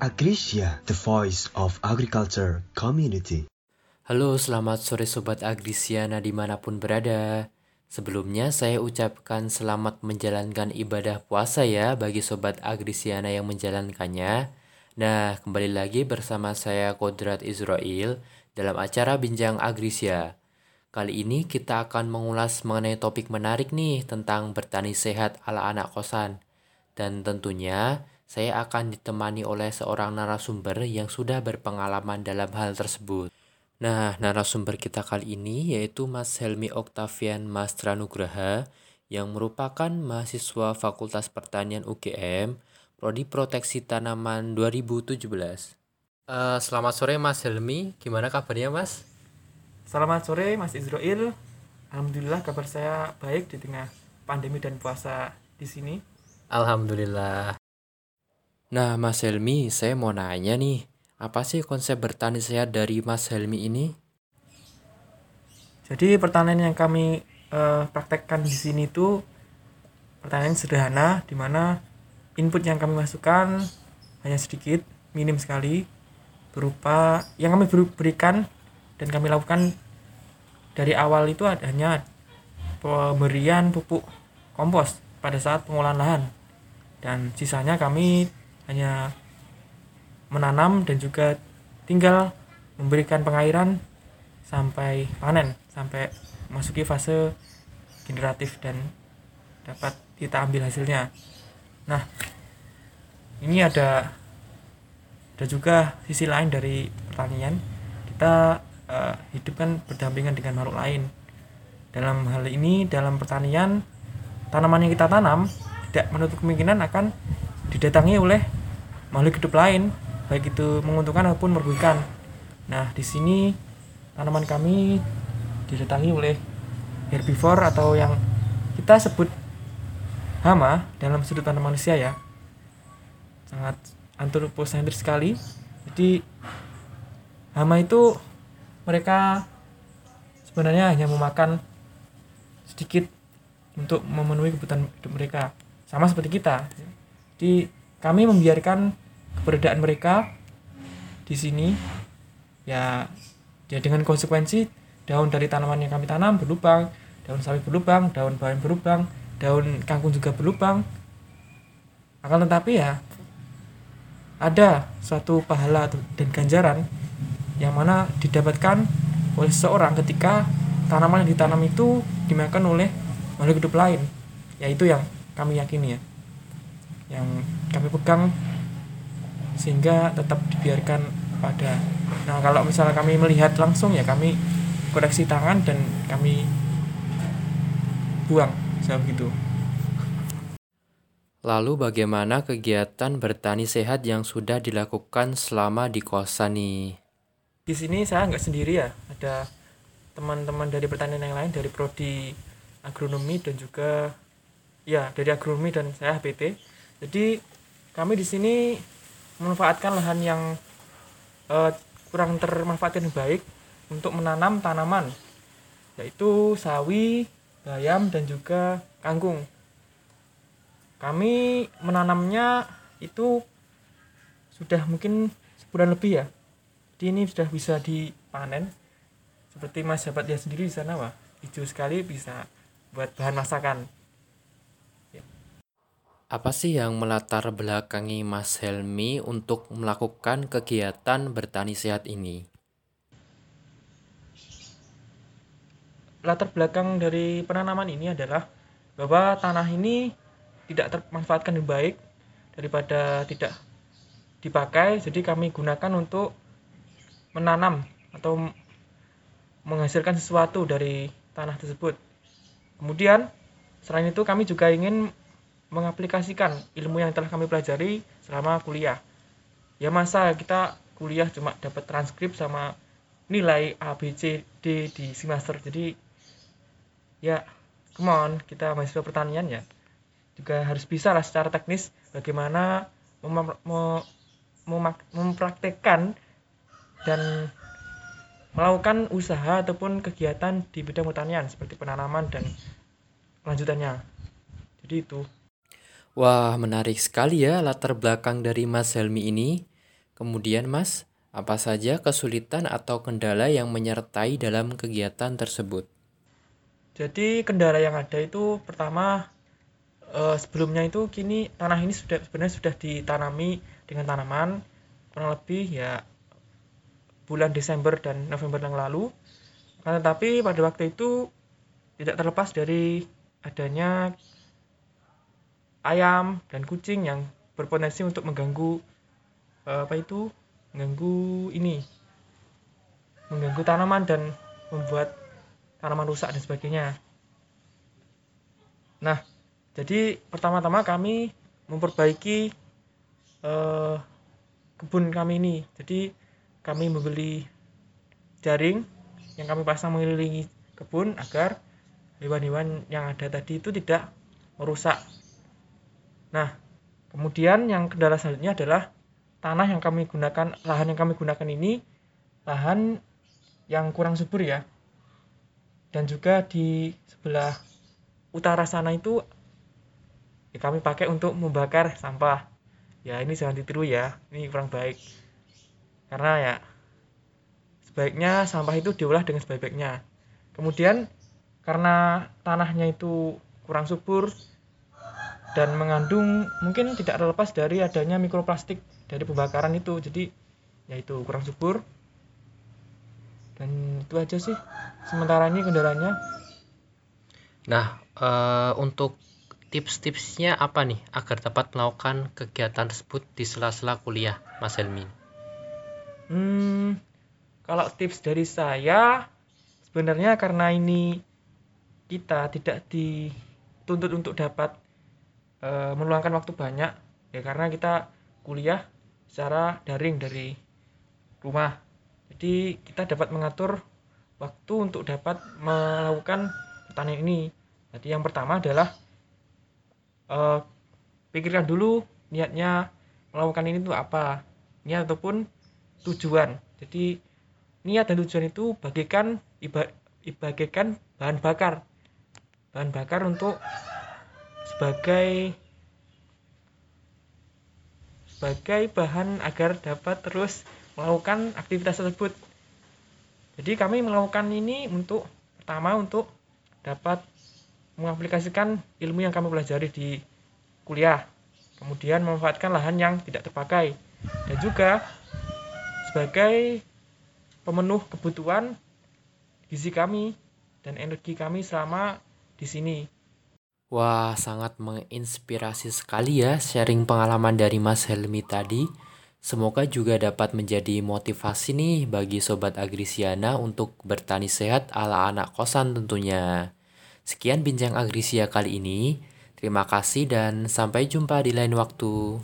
Agrisia, the voice of agriculture community. Halo, selamat sore Sobat Agrisiana di mana pun berada. Sebelumnya saya ucapkan selamat menjalankan ibadah puasa ya bagi Sobat Agrisiana yang menjalankannya. Nah, kembali lagi bersama saya Kodrat Israel dalam acara Bincang Agrisia. Kali ini kita akan mengulas mengenai topik menarik nih tentang bertani sehat ala anak kosan. Dan tentunya saya akan ditemani oleh seorang narasumber yang sudah berpengalaman dalam hal tersebut. Nah, narasumber kita kali ini yaitu Mas Helmi Oktavian Mastra Nugraha yang merupakan mahasiswa Fakultas Pertanian UGM, Prodi Proteksi Tanaman 2017. Uh, selamat sore Mas Helmi, gimana kabarnya Mas? Selamat sore Mas Israel. Alhamdulillah kabar saya baik di tengah pandemi dan puasa di sini. Alhamdulillah. Nah, Mas Helmi, saya mau nanya nih, apa sih konsep bertani sehat dari Mas Helmi ini? Jadi pertanian yang kami uh, praktekkan di sini itu pertanian sederhana, di mana input yang kami masukkan hanya sedikit, minim sekali, berupa yang kami berikan dan kami lakukan dari awal itu adanya pemberian pupuk kompos pada saat pengolahan lahan dan sisanya kami hanya menanam dan juga tinggal memberikan pengairan sampai panen sampai masuki fase generatif dan dapat kita ambil hasilnya. Nah ini ada ada juga sisi lain dari pertanian. Kita uh, hidup kan berdampingan dengan makhluk lain. Dalam hal ini dalam pertanian tanaman yang kita tanam tidak menutup kemungkinan akan didatangi oleh makhluk hidup lain, baik itu menguntungkan ataupun merugikan. Nah, di sini tanaman kami didatangi oleh herbivore atau yang kita sebut hama dalam sudut pandang manusia ya. Sangat antroposentris sekali. Jadi hama itu mereka sebenarnya hanya memakan sedikit untuk memenuhi kebutuhan hidup mereka sama seperti kita jadi kami membiarkan keberadaan mereka di sini. Ya ya dengan konsekuensi daun dari tanaman yang kami tanam berlubang daun sawi berlubang daun bawang berlubang daun kangkung juga berlubang. Akan tetapi ya ada suatu pahala dan ganjaran yang mana didapatkan oleh seseorang ketika tanaman yang ditanam itu dimakan oleh makhluk hidup lain yaitu yang kami yakini ya yang kami pegang sehingga tetap dibiarkan pada. Nah kalau misalnya kami melihat langsung ya kami koreksi tangan dan kami buang seperti itu Lalu bagaimana kegiatan bertani sehat yang sudah dilakukan selama di kosan nih? Di sini saya nggak sendiri ya, ada teman-teman dari pertanian yang lain dari prodi agronomi dan juga ya dari agronomi dan saya HPT jadi kami di sini memanfaatkan lahan yang uh, kurang termanfaatkan baik untuk menanam tanaman yaitu sawi, bayam dan juga kangkung. Kami menanamnya itu sudah mungkin sebulan lebih ya. Jadi ini sudah bisa dipanen. Seperti Mas dapat lihat sendiri di sana, wah, hijau sekali bisa buat bahan masakan. Apa sih yang melatar belakangi Mas Helmi untuk melakukan kegiatan bertani sehat ini? Latar belakang dari penanaman ini adalah bahwa tanah ini tidak termanfaatkan dengan baik daripada tidak dipakai, jadi kami gunakan untuk menanam atau menghasilkan sesuatu dari tanah tersebut. Kemudian selain itu kami juga ingin mengaplikasikan ilmu yang telah kami pelajari selama kuliah. Ya masa kita kuliah cuma dapat transkrip sama nilai A, B, C, D di semester. Jadi ya come on, kita mahasiswa pertanian ya juga harus bisa lah secara teknis bagaimana mem mem mem mempraktekkan dan melakukan usaha ataupun kegiatan di bidang pertanian seperti penanaman dan lanjutannya. Jadi itu. Wah, menarik sekali ya latar belakang dari Mas Helmi ini. Kemudian Mas, apa saja kesulitan atau kendala yang menyertai dalam kegiatan tersebut? Jadi kendala yang ada itu pertama eh, sebelumnya itu kini tanah ini sudah sebenarnya sudah ditanami dengan tanaman kurang lebih ya bulan Desember dan November yang lalu. Akan tetapi pada waktu itu tidak terlepas dari adanya ayam dan kucing yang berpotensi untuk mengganggu eh, apa itu? Mengganggu ini. Mengganggu tanaman dan membuat tanaman rusak dan sebagainya. Nah jadi pertama-tama kami memperbaiki eh, kebun kami ini. Jadi kami membeli jaring yang kami pasang mengelilingi kebun agar hewan-hewan yang ada tadi itu tidak merusak nah kemudian yang kendala selanjutnya adalah tanah yang kami gunakan lahan yang kami gunakan ini lahan yang kurang subur ya. Dan juga di sebelah utara sana itu ya kami pakai untuk membakar sampah. Ya ini jangan ditiru ya ini kurang baik. Karena ya sebaiknya sampah itu diolah dengan sebaik-baiknya. Kemudian karena tanahnya itu kurang subur dan mengandung mungkin tidak terlepas dari adanya mikroplastik dari pembakaran itu. Jadi ya itu kurang subur. Dan itu aja sih sementara ini kendalanya. Nah, eh, untuk tips-tipsnya apa nih agar dapat melakukan kegiatan tersebut di sela-sela kuliah, Mas Helmi? hmm, kalau tips dari saya sebenarnya karena ini kita tidak dituntut untuk dapat eh, meluangkan waktu banyak ya karena kita kuliah secara daring dari rumah. Jadi kita dapat mengatur waktu untuk dapat melakukan pertanian ini. Jadi yang pertama adalah eh, pikirkan dulu niatnya melakukan ini itu apa. Niat ataupun tujuan. Jadi niat dan tujuan itu bagikan iba, bahan bakar. Bahan bakar untuk sebagai sebagai bahan agar dapat terus melakukan aktivitas tersebut. Jadi kami melakukan ini untuk pertama untuk dapat mengaplikasikan ilmu yang kami pelajari di kuliah. Kemudian memanfaatkan lahan yang tidak terpakai. Dan juga sebagai pemenuh kebutuhan gizi kami dan energi kami selama di sini. Wah, sangat menginspirasi sekali ya sharing pengalaman dari Mas Helmi tadi. Semoga juga dapat menjadi motivasi nih bagi Sobat Agrisiana untuk bertani sehat ala anak kosan tentunya. Sekian bincang Agrisia kali ini. Terima kasih dan sampai jumpa di lain waktu.